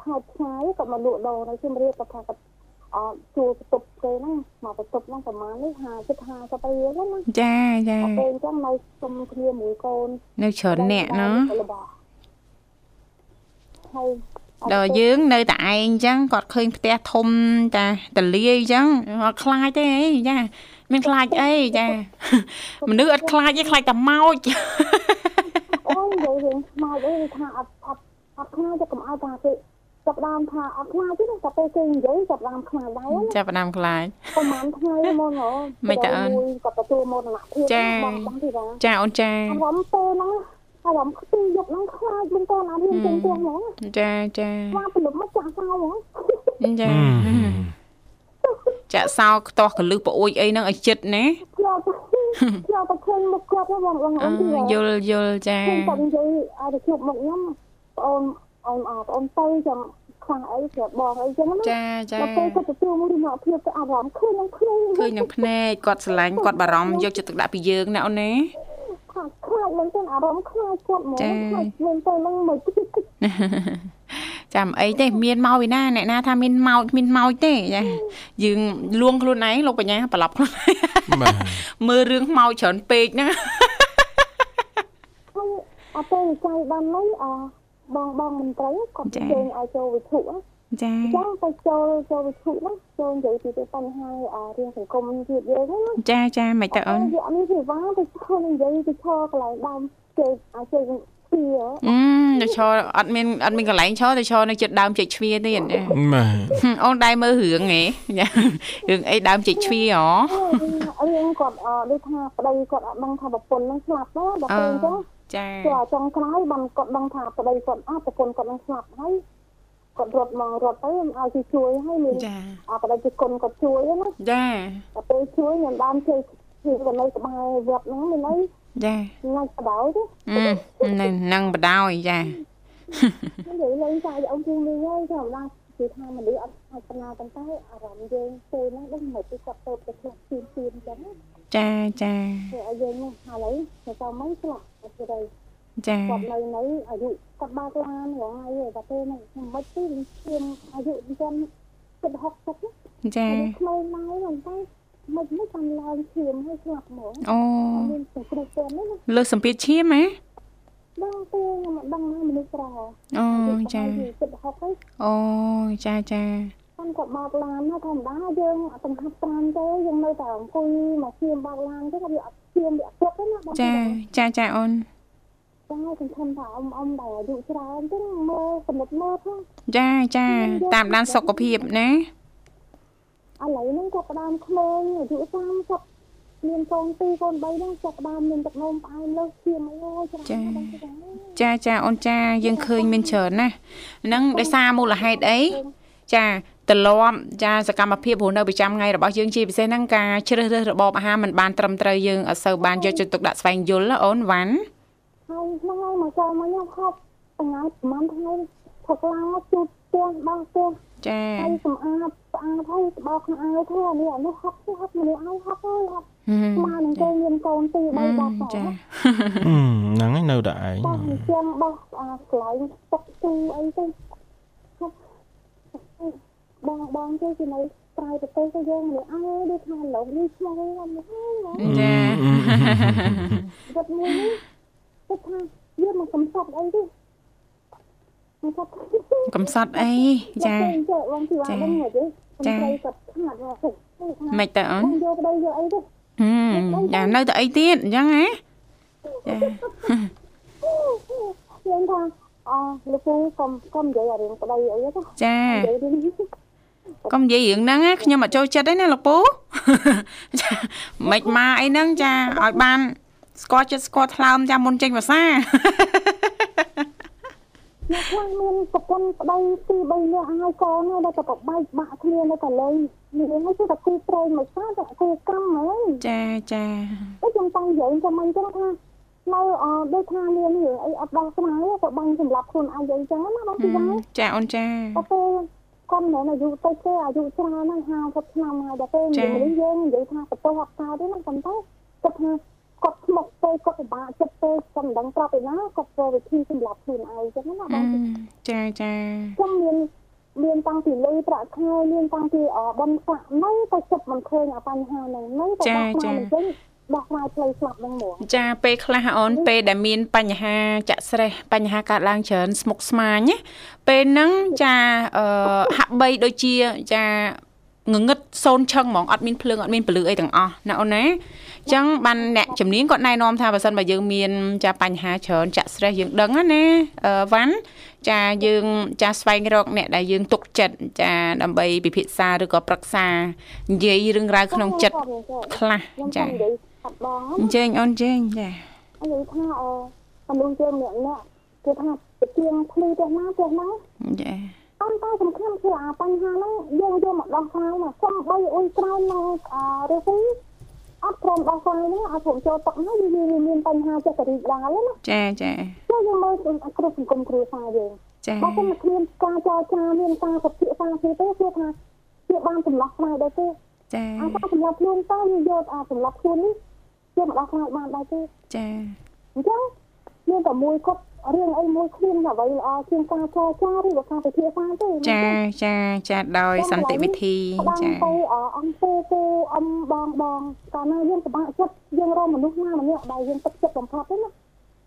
ខេត្តឆ្ងាយគាត់មកលក់ដូរនៅជំរាបគាត់ថាគាត់ អត់ជួលបន្ទប់គេហ្នឹងមកបន្ទប់ហ្នឹងប្រហែលនេះ50 50រៀលណាចាចាតែពេលអញ្ចឹងនៅជុំគ្នាមួយកូននៅច្រើនអ្នកណោះហើយដល់យើងនៅតែឯងអញ្ចឹងគាត់ឃើញផ្ទះធំចាតលាយអញ្ចឹងអត់ខ្លាចទេអីចាមានខ្លាចអីចាមនុស្សអត់ខ្លាចទេខ្លាចតែម៉ោចអូយនិយាយរឿងខ្មោចអីថាអត់អត់អត់ខ្លាចទេកុំឲ្យថាគេ ចាប់ដើមថាអត់ខ្លាចទេតែពេលគេនិយាយចាប់ដើមខ្លាចដែរណាចាប់ផ្ដើមខ្លាចប្រហែលថ្ងៃមកហ៎មិនតើអូនគាត់ទទួលមរណភាពចាបងបងទីណាចាអូនចាអារម្មណ៍ពេលហ្នឹងអារម្មណ៍ខ្ទីយកហ្នឹងខ្លាចមិនតន់អារៀនទាំងទាំងហ្មងចាចាស្វាពលុបមកចាក់សោហ្មងចាហឹមចាក់សោខ្ទាស់កលឹះប្អួយអីហ្នឹងឲ្យចិត្តណាយកទៅយកទៅឃើញមុខគាត់ហ្នឹងបងបងអឺអូនទីណាយល់យល់ចាខ្ញុំគាត់និយាយឲ្យទៅជួបមុខខ្ញុំបង អូនអូនអត់អូនទៅចាំខ្លាំងអីប្រាប់បងអីចឹងណាចាចាដល់ពេលគាត់ទទួលមរណភាពទៅអារម្មណ៍ឃើញនឹងខ្លួនឃើញនឹងភ្នែកគាត់ស្រឡាញ់គាត់បារម្ភយកចិត្តទុកដាក់ពីយើងណាអូនណាខ្លាចខ្លាចមែនទេអារម្មណ៍ខ្លាចគាត់ហ្មងចាខ្លាចមែនទេនឹងមកទៀតចាំអីទេមានមកឯណាអ្នកណាថាមានមកគ្មានមកទេចាយើងលួងខ្លួនឯងលោកបញ្ញាប្រឡប់ខ្លួនឯងបាទមើលរឿងមកច្រើនពេកណាហើយអត់ទៅចៃបាននេះអ បងបងមន្ត្រីគាត់ជើញឲ្យចូលវិធុណាចាចឹងទៅចូលចូលវិធុណាចូលនិយាយពីបញ្ហារឿងសង្គមជាតិយើងណាចាចាមិនតើអូនយកនេះវាវ៉ាទៅឈរនិយាយទៅឈរកន្លែងដើមគេអាចជើងពីអឺទៅឈរអត់មានអត់មានកន្លែងឈរទៅឈរនៅជិតដើមចេកជ្វាទៀតចាបាទហឹមអូនដែរមើលរឿងហ៎ចារឿងអីដើមចេកជ្វាហ៎រឿងគាត់ដូចថាប្តីគាត់អត់ដឹងថាប្រពន្ធនឹងស្លាប់ណាដល់ពេលអញ្ចឹង ចាគេចង់ក្រោយបានគាត់ដឹងថាប្តីគាត់អត់ប្រពន្ធគាត់នឹងស្លាប់ហើយគាត់រត់មករត់ទៅឲ្យគេជួយហើយមានចាអប្តីជគុណគាត់ជួយណាចាដល់ពេលជួយខ្ញុំបានជួយជួយទៅនៅក្បែរវត្តហ្នឹងមានអីចាងាច់បដ ாய் ទេអឺនឹងនឹងបដ ாய் ចានិយាយលេងតែអង្គជុំវិញហើយធម្មតាគឺថាមនុស្សអត់អាចបណ្ណាប៉ុន្តែអារម្មណ៍យើងពេលហ្នឹងដឹងមិនពីគាត់ទៅទៅខ្លួនជឿនជឿនអញ្ចឹង ចាចាធ្វើឲ្យយើងហ្នឹងឥឡូវទៅទៅមិនស្លាប់ទៅទៅចាគាត់នៅនៅអាយុគាត់បើកឡានរងហើយតែពេលហ្នឹងមិនទីជឿនអាយុអញ្ចឹងគិត60ណាចាអាយុក្មេងមកហ្នឹងតែមិនមិនតាមឡើងឈាមឲ្យស្លាប់ហ្មងអូមានសង្គ្រោះពេលហ្នឹងណាលើសសម្ពាធឈាមហ៎អដឹងទេខ្ញុំមិនដឹងណាមនុស្សក្រអូចាចិត្តហុកហើយអូចាចា គាត់ក៏បោកឡានណាធម្មតាយើងអត់ទាំងហាត់ប្រាំទេយើងនៅតែអង្គុយមកឈាមបោកឡានទេក៏វាអត់ឈាមវាអត់គ្រប់ទេណាបងចាចាចាអូនចាសង្ឃឹមថាអ៊ំអ៊ំដែលអាយុច្រើនទេមើលកំណត់មើលផងចាចាតាមដានសុខភាពណាឥឡូវហ្នឹងក៏ផ្ដើមក្មេងអាយុ30មានកូន2កូន3ហ្នឹងចាប់ផ្ដើមមានទឹកនោមផ្អែមលើសឈាមអីច្រើនបងចាចាចាអូនចាយើងឃើញមានច្រើនណាស់ហ្នឹងដោយសារមូលហេតុអីចា ទម្លាប់ចាសកម្មភាពរស់នៅប្រចាំថ្ងៃរបស់យើងជាពិសេសហ្នឹងការជ្រើសរើសរបបអាហារមិនបានត្រឹមត្រូវយើងអត់សូវបានយកចិត្តទុកដាក់ស្វែងយល់ណាអូនវ៉ាន់ហើយហ្នឹងហើយមកចូលមកខ្ញុំខប់ថ្ងៃប្រហែលថ្ងៃផឹកឡើងមកជូតផ្ទះបោះផ្ទះចាហើយសម្អាតស្អាតហើយបោះក្នុងអាវធ្វើអានេះអានោះហប់ហប់មនុស្សឲ្យហប់ហើយហប់ហឹមមកនឹងគេមានកូនទី3បោះសោះចាហ្នឹងហើយនៅតែឯងបោះអញ្ចឹងបោះអាកន្លែងតុកទូអីទៅហប់ បងបងគេជានៅក្រៅប្រទេសទៅយើងមនុស្សឲ្យដូចថាលោកនេះឆ្លងហ្នឹងហើយចាគាត់មួយនេះគាត់ថាយើងមិនកំសត់អីទេមិនគាត់កំសត់អីចាចាបងទីបានដឹងហ៎ទេចាគាត់ខាត់មកទៅមិនទៅអូនបងយកប្តីយកអីទេហឹមចានៅតែអីទៀតអញ្ចឹងហ៎ចាយើងថាអលោកគ្រូកុំកុំនិយាយអារឿងប្តីអីទេចានិយាយរឿងនេះ កុំនិយាយរឿងហ្នឹងណាខ្ញុំអត់ចូលចិត្តទេណាលោកពូចាមិនមកអីហ្នឹងចាឲ្យបាន ស្គាល់ចិត្តស្គាល់ថ្លើមចាមុនចេញភាសាអ្នកខ្លះមានប្រពន្ធប្តីពីរបីនាក់ហើយកូនហើយតែប្របែកបាក់គ្នានៅកន្លែងនេះហើយគឺតែគូប្រេងមកសាតែគូកម្មហើយចាចាអីខ្ញុំតាំងនិយាយចាំមិនចឹងថានៅអដូចថាមានរឿងអីអត់ដោះស្រាយក៏បាញ់សម្រាប់ខ្លួនឯងអីចឹងណាបងពីយ៉ាងចាអូនចាតែ ពេលកុំនៅអាយុតិចទេអាយុច្រើនហ្នឹង50ឆ្នាំហើយដល់ពេលនិយាយមនុស្សយើងនិយាយថាបន្ទោសអត់កើតទេណាប៉ុន្តែគាត់ថាគាត់ស្មុកពេកគាត់ពិបាកចិត្តពេកគាត់មិនដឹងប្រាប់ឯណាគាត់ធ្វើវិធីសម្រាប់ខ្លួនឯងចឹងណាបងចាចាខ្ញុំមានមានតាំងពីលុយប្រាក់ខែមានតាំងពីអបនសាក់នៅតែចិត្តមិនឃើញអាបញ្ហាហ្នឹងនៅតែដោះស្រាយមិនចឹង ដោះស្រាយផ្លូវស្លាប់ហ្នឹងហ្មងចាពេលខ្លះអូនពេលដែលមានបញ្ហាចាក់ស្រេះបញ្ហាកើតឡើងច្រើនស្មុកស្មាញណាពេលហ្នឹងចាអឺហាក់បីដូចជាចាងងឹតសូនឆឹងហ្មងអត់មានភ្លើងអត់មានពលឺអីទាំងអស់ណាអូនណាអញ្ចឹងបានអ្នកជំនាញគាត់ណែនាំថាបើសិនបើយើងមានចាបញ្ហាច្រើនចាក់ស្រេះយើងដឹងណាអឺវ៉ាន់ចាយើងចាស្វែងរកអ្នកដែលយើងទុកចិត្តចាដើម្បីពិភាក្សាឬក៏ប្រឹក្សានិយាយរឿងរ៉ាវក្នុងចិត្តខ្លះខ្ញុំចាចង់និយាយខាត់ បងអញ្ជើញអូនអញ្ជើញចាហើយនិយាយថាអមនុស្សយើងម្នាក់ម្នាក់គេថាទៅទៀងភ្លឺទៅណាទៅណាចាអន្តតែសំខាន់គឺអាបញ្ហាហ្នឹងយើងយកមកដោះស្រាយមកសំបីអ៊ុយក្រោយមកអរស៊ីអត់ព្រមដោះស្រាយហ្នឹងឲ្យព្រមចូលទឹកហ្នឹងវាមានបញ្ហាចិត្តរីករាយណាចាចាចូលយើងមើលគ្រឹះសង្គមគ្រួសារយើងចាបើមិនមានការចរចាមានការពិភាក្សាគ្នាទេគឺថាវាបានចម្លោះស្រាយដែរទេចាអាការចម្លោះខ្លួនតើយើងយកអាចម្លោះខ្លួននេះ ជាមកដោះស្រាយបានដែរទេចាអញ្ចឹងមានតែមួយគាត់រឿងអីមួយគ្មានអ្វីល្អជាងការចរចាឬក៏ការពិភាក្សាទេចាចាចាដោយសន្តិវិធីចាចាទៅអង្គពូពូអ៊ំបងបងកាលណាយើងពិបាកចិត្តយើងរកមនុស្សណាម្នាក់ដែលយើងទឹកចិត្តបំផុតទេណា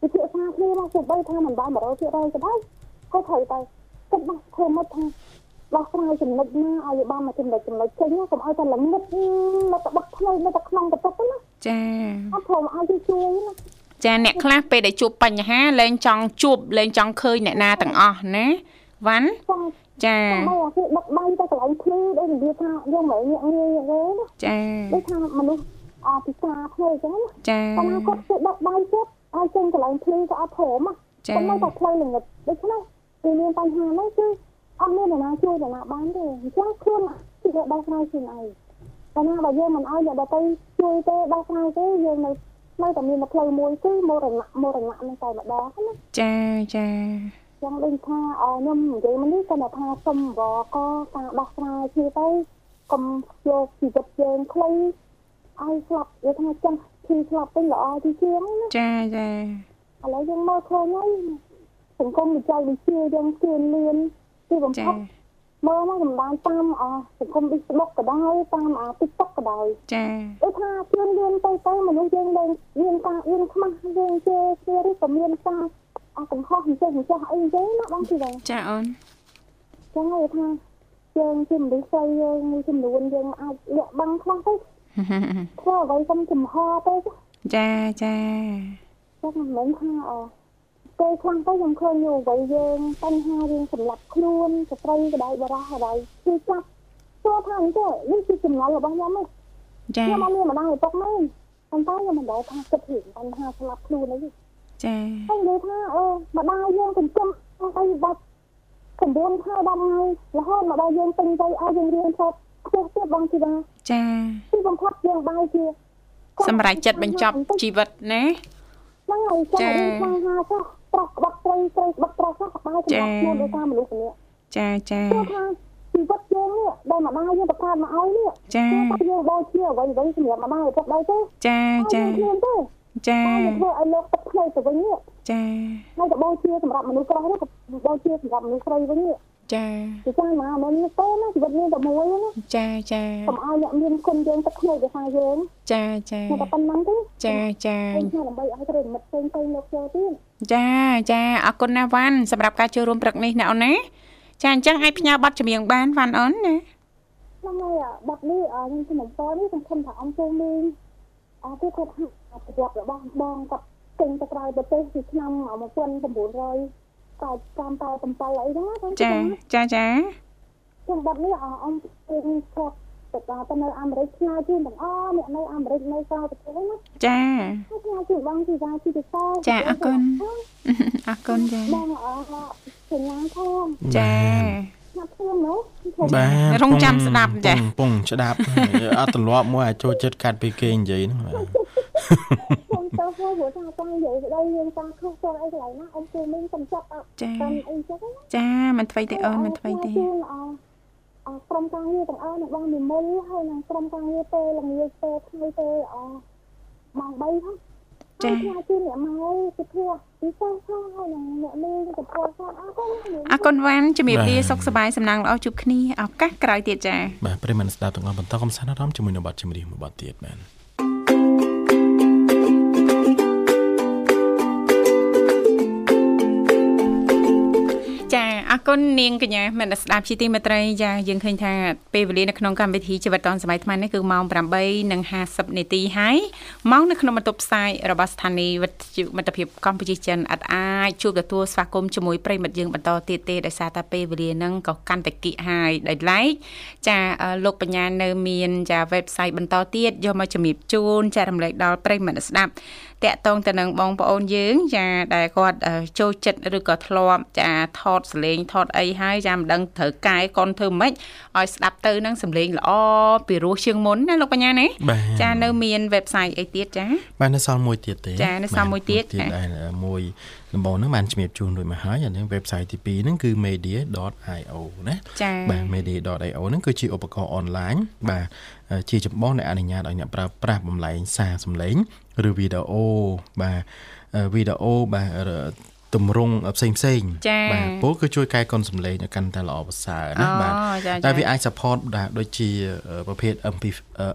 ពិភាក្សាគ្នាមកទោះបីថាមិនបាន100%ក៏ដោយក៏ត្រូវតែគិតមកធ្វើមកថាដោះស្រាយចំណុចណាឲ្យបានមកចំណុចចំណុចចេញណាកុំឲ្យតែល្ងឹតនៅតែបឹកផ្លូវនៅតែក្នុងបន្ទប់ណា ចាអត់ព្រមឲ្យជួយណាចាអ្នកខ្លះពេលដែលជួបបញ្ហាលែងចង់ជួបលែងចង់ឃើញអ្នកណាទាំងអស់ណាវ៉ាន់ចង់ចាតែអាគេដឹកដៃទៅកន្លែងភ្លឺដូចនិយាយថាយើងមិនងាកងាយទេណាចាដូចថាមនុស្សអពិការធ្វើអញ្ចឹងណាចាប៉ុន្តែគាត់គេដឹកដៃទៀតឲ្យចេញកន្លែងភ្លឺក៏អត់ព្រមណាចាប៉ុន្តែតែផ្លូវល្ងឹតដូច្នេះគឺមានបញ្ហាហ្នឹងគឺអត់មាននរណាជួយនរណាបានទេអញ្ចឹងខ្លួនគឺដោះស្រាយខ្លួនឯង តែណាបើយើងមិនឲ្យអ្នកដទៃជួយទេដោះស្រាយទេយើងនៅនៅតែមានផ្លូវមួយគឺមរណៈមរណៈនឹងតែម្ដងណាចាចាចឹងដូចថាអខ្ញុំនិយាយមកនេះគាត់ថាសុំបកការដោះស្រាយគ្នាទៅកុំយកជីវិតយើងខ្លីឲ្យស្លាប់និយាយថាចាស់ពីស្លាប់វិញល្អទីជាងណាចាចាឥឡូវយើងមើលឃើញហើយសង្គមវិច័យវិទ្យាយើងជឿនលឿនទីបំចាផុត មើលមកសម្ដានតាមអសង្គម Facebook ក៏ដោយតាមអា TikTok ក៏ដោយចាដូចថាជឿនលឿនទៅទៅមនុស្សយើងលែងមានការអៀនខ្មាស់យើងជេរគ្នាឬក៏មានការអស់កំហុសអញ្ចឹងអញ្ចឹងអីអញ្ចឹងណាបងទីបងចាអូនចឹងហើយថាយើងជាមនុស្សស្រីយើងមួយចំនួនយើងអាចលាក់បាំងខ្លះទៅធ្វើអ្វីសុំចំហទៅចាចាចាចឹងមិនមែនថាអ ពេលខ្លះទៅខ្ញុំឃើញอยู่អ្វីយើងបញ្ហាយើងសម្រាប់ខ្លួនស្ត្រីក្តៅបរោះអ្វីគឺចាប់ទោះថាអញ្ចឹងនេះគឺចំណុចរបស់ខ្ញុំទេចាខ្ញុំអត់មានម្ដងឪពុកមែនប៉ុន្តែខ្ញុំមិនដែលថាគិតពីបញ្ហាស្លាប់ខ្លួនអីទេចាហើយនិយាយថាអឺម្ដាយយើងចិញ្ចឹមអីបាត់9ខែ10ថ្ងៃរហូតម្ដាយយើងទិញទៅឲ្យយើងរៀនសូត្រខ្ពស់ទៀតបងជីវ៉ាចាទីបំផុតយើងបាយជាសម្រាប់ចិត្តបញ្ចប់ជីវិតណាហ្នឹងហើយចារៀនខ្លាំងហាចុះ ប្រុសក្បត់ត្រីត្រីក្បត់ប្រុសចុះបាយសម្រាប់ខ្លួនដោយសារមនុស្សម្នាក់ចាចាព្រោះថាជីវិតយើងនេះដែលម្ដាយយើងបង្កើតមកឲ្យនេះចាគឺថាយើងបូជាអ្វីអ្វីសម្រាប់ម្ដាយឪពុកដែរទេចាចាយើងគ្មានទេចាតែយើងធ្វើឲ្យលោកទឹកភ្នែកទៅវិញនេះចាហើយក៏បូជាសម្រាប់មនុស្សប្រុសនេះក៏បូជាសម្រាប់មនុស្សស្រីវិញនេះ ចាគឺចាមកមិនមានទេណាជីវិតមានតែមួយណាចាចាកុំឲ្យអ្នកមានគុណយើងទឹកភ្នែកទៅថាយើងចាចាតែប៉ុណ្្នឹងទេចាចាខ្ញុំថាដើម្បីឲ្យប្រិមិត្តផ្សេងផ្សេងលោកចូលទៀតចាចាអរគុណណាស់វ៉ាន់សម្រាប់ការចូលរួមព្រឹកនេះណាអូនណាចាអញ្ចឹងអាចផ្ញើប័ណ្ណចម្រៀងបានវ៉ាន់អូនណាហ្នឹងហើយបាត់នេះខ្ញុំជំនុំពរនេះខ្ញុំខំថាអង្គជុំមីងអត់ទេគាត់ថាប្រវត្តិរបស់បងគាត់ចេញទៅក្រៅប្រទេសពីឆ្នាំ1900 97អីហ្នឹងណាចាចាចាខ្ញុំបាត់នេះអង្គជុំគាត់ទៅទៅនៅអាមេរិកឆ្ងាយជាងទាំងអស់អ្នកនៅអាមេរិកនៅក្រៅប្រទេសហ្នឹងណាចាហើយឆ្ងាយជាងបងជីវ៉ាជីវិសាចាអរគុណអរគុណចាបងអរសញ្ញាផងចាស្នាប់ខ្ញុំនោះបាទរងចាំស្ដាប់ចាពងពងស្ដាប់អត់ទម្លាប់មួយអាចចូលចិត្តកាត់ពីគេនិយាយហ្នឹង បាទខ្ញុំទៅហៅព្រោះថាចង់និយាយស្ដីយើងចង់ខុសទៅអីកន្លែងណាអ៊ំគូមីងខ្ញុំចាប់អត់ចាតាមអីចឹងណាចាមិនថ្មីទេអូនមិនថ្មីទេជូនអអក្រុមការងារទាំងអស់នៅបងនិមលហើយនឹងក្រុមការងារពេលល្ងាចពេលថ្ងៃពេលអម៉ោង3ហ្នឹងចាហើយខ្ញុំជូនអ្នកមកទៅធ្វើពិសេសផងហើយនឹងអ្នកមីងទៅធ្វើផងអរគុណអរគុណវ៉ាន់ជំរាបលាសុខសប្បាយសំណាងល្អជួបគ្នាឱកាសក្រោយទៀតចាបាទប្រិយមិត្តស្ដាប់ទាំងអស់បន្តកំសាន្តអារម្មណ៍ជាមួយនឹងបទចម្រៀងមួយបទទៀតបាទ អរគុណនាងកញ្ញាមនស្សស្ដាប់ជាទីមេត្រីចាយើងឃើញថាពេលវេលានៅក្នុងកម្មវិធីជីវិតឌុនសម័យថ្មីនេះគឺម៉ោង8:50នាទីហើយម៉ោងនៅក្នុងបន្ទប់ផ្សាយរបស់ស្ថានីយ៍វិទ្យុមិត្តភាពកម្ពុជាចិនអត់អាចជួបទទួលស្វាគមន៍ជាមួយប្រិយមិត្តយើងបន្តទៀតទេដោយសារតែពេលវេលាហ្នឹងក៏កាន់តែគិតហើយដោយឡែកចាអឺលោកបញ្ញានៅមានចា website បន្តទៀតយកមកជំរាបជូនចែករំលែកដល់ប្រិយមិត្តស្ដាប់ តាក់ទងទៅនឹងបងប្អូនយើងចាដែលគាត់អឺចូលចិត្តឬក៏ធ្លាប់ចាថតសលេងថតអីហើយចាមិនដឹងត្រូវកាយកូនធ្វើម៉េចឲ្យស្ដាប់ទៅនឹងសំឡេងល្អពីរោះជាងមុនណាលោកបញ្ញាណាបាទចានៅមាន website អីទៀតចាបាទនៅសល់មួយទៀតទេចានៅសល់មួយទៀតបាទចាដែលមួយដំបូងហ្នឹងបានជំរាបជូនរួចមកហើយអានេះ website ទី2ហ្នឹងគឺ media.io ណាចាបាទ media.io ហ្នឹងគឺជាឧបករណ៍អនឡាញបាទជាចម្បងដែលអនុញ្ញាតឲ្យអ្នកប្រើប្រាស់បំលែងសារសំឡេង ឬវីដេអូបាទវីដេអូបាទទម្រង់ផ្សេងផ្សេងៗចាបាទពោលគឺជួយកែកុនសំឡេងឲ្យកាន់តែល្អប្រសើរណាអូបាទចាចាតែវាអាច support ដែរដូចជាប្រភេទ MP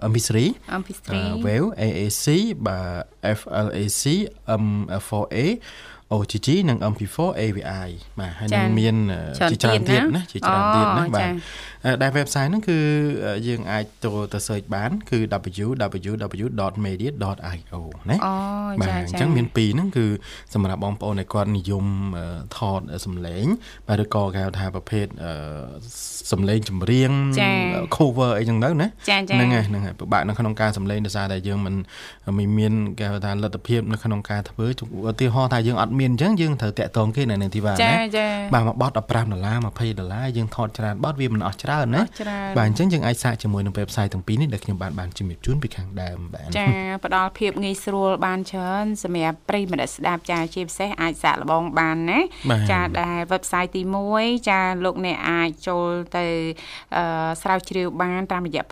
MP3 អំពីស្រី uh, Wave AAC បាទ FLAC M4A OGG និង MP4 AVI បាទហើយនឹងមានជាច្រើនទៀតណាជាច្រើនទៀតណាបាទដែល website ហ្នឹងគឺយើងអាចចូលទៅ search បាន គឺ www.media.io ណាអូបាទចាអញ្ចាចឹងមានពីរហ្នឹងគឺសម្រាប់បងប្អូនដែលគាត់និយមថតសំឡេងបាទឬក៏គេហៅថាប្រភេទសំឡេងចម្រៀង cover អីចឹងទៅណាចាចាហ្នឹងហើយហ្នឹងហើយពិបាកនៅក្នុងការសម្លេងដោយសារតែយើងមិនមិនមានគេហៅថាលទ្ធភាពនៅក្នុងការធ្វើឧទាហរណ៍ថាយើងអត់មានអញ្ចឹងយើងត្រូវតាក់ទងគេនៅនឹងទីបានចាណាចាបាទមួយបត15ដុល្លារ20ដុល្លារយើងថតច្រើនបតវាមិនអស់ច្រើនណាអស់ច្រើនបាទអញ្ចឹងយើងអាចសាកជាមួយនឹង website ទាំងពីរនេះដែលខ្ញុំបានបានជំរាបជូនពីខាងដើមបាទចាផ្ដល់ភាពងាយស្រួលបានច្រើនសម្រាប់ប្រិយមិត្តស្ដាប់ចាជាពិសេសអាចសាកល្បងបានណាបាទចាដែល website ទី1ចាលោកអ្នកអាចចូលទៅអឺស្រាវជ្រាវបានតាមរយៈ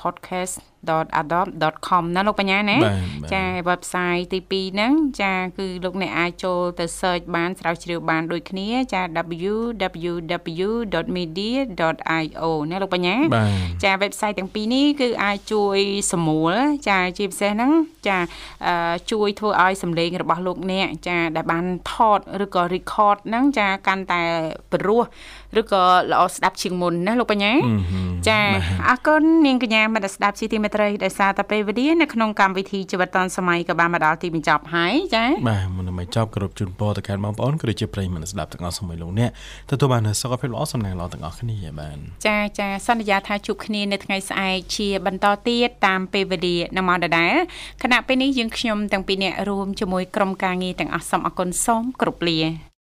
podcast.adopt.com ណាលោកបញ្ញាណាបាទបាទចា website ទី2ហ្នឹងចាគឺលោកអ្នកអាចចូលទៅ search បានស្រាវជ្រាវបានដូចគ្នាចា www.media.io ណាលោកលោកបញ្ញាបាទចា website ទាំងពីរនេះគឺអាចជួយសម្រួលចាជាពិសេសហ្នឹងចាអឺជួយធ្វើឲ្យសម្លេងរបស់លោកអ្នកចាដែលបានថតឬក៏ record ហ្នឹងចាកាន់តែព្រោះ ឬក៏ល្អស្ដាប់ជាងមុនណាលោកបញ្ញាចាអរគុណនាងកញ្ញាមនស្ដាប់ជាទីមេត្រីដោយសារតែពេលវេលានៅក្នុងកម្មវិធីជីវិតឌុនសម័យក៏បានមកដល់ទីបញ្ចប់ហើយចាបាទមុននឹងបញ្ចប់គ្រប់ជូនពរទៅកាន់បងប្អូនក៏ដូចជាប្រិយមិត្តស្ដាប់ទាំងអស់សម័យលោកអ្នកទទួលបាននូវសុខភាពល្អសំណាងល្អទាំងអស់គ្នាបាទចាចាសន្យាថាជួបគ្នានៅថ្ងៃស្អែកជាបន្តទៀតតាមពេលវេលានៅម៉ោងដដែលខណៈពេលនេះយើងខ្ញុំទាំងពីរនាក់រួមជាមួយក្រុមការងារទាំងអស់សូមអគុណសូមគ្រប់លា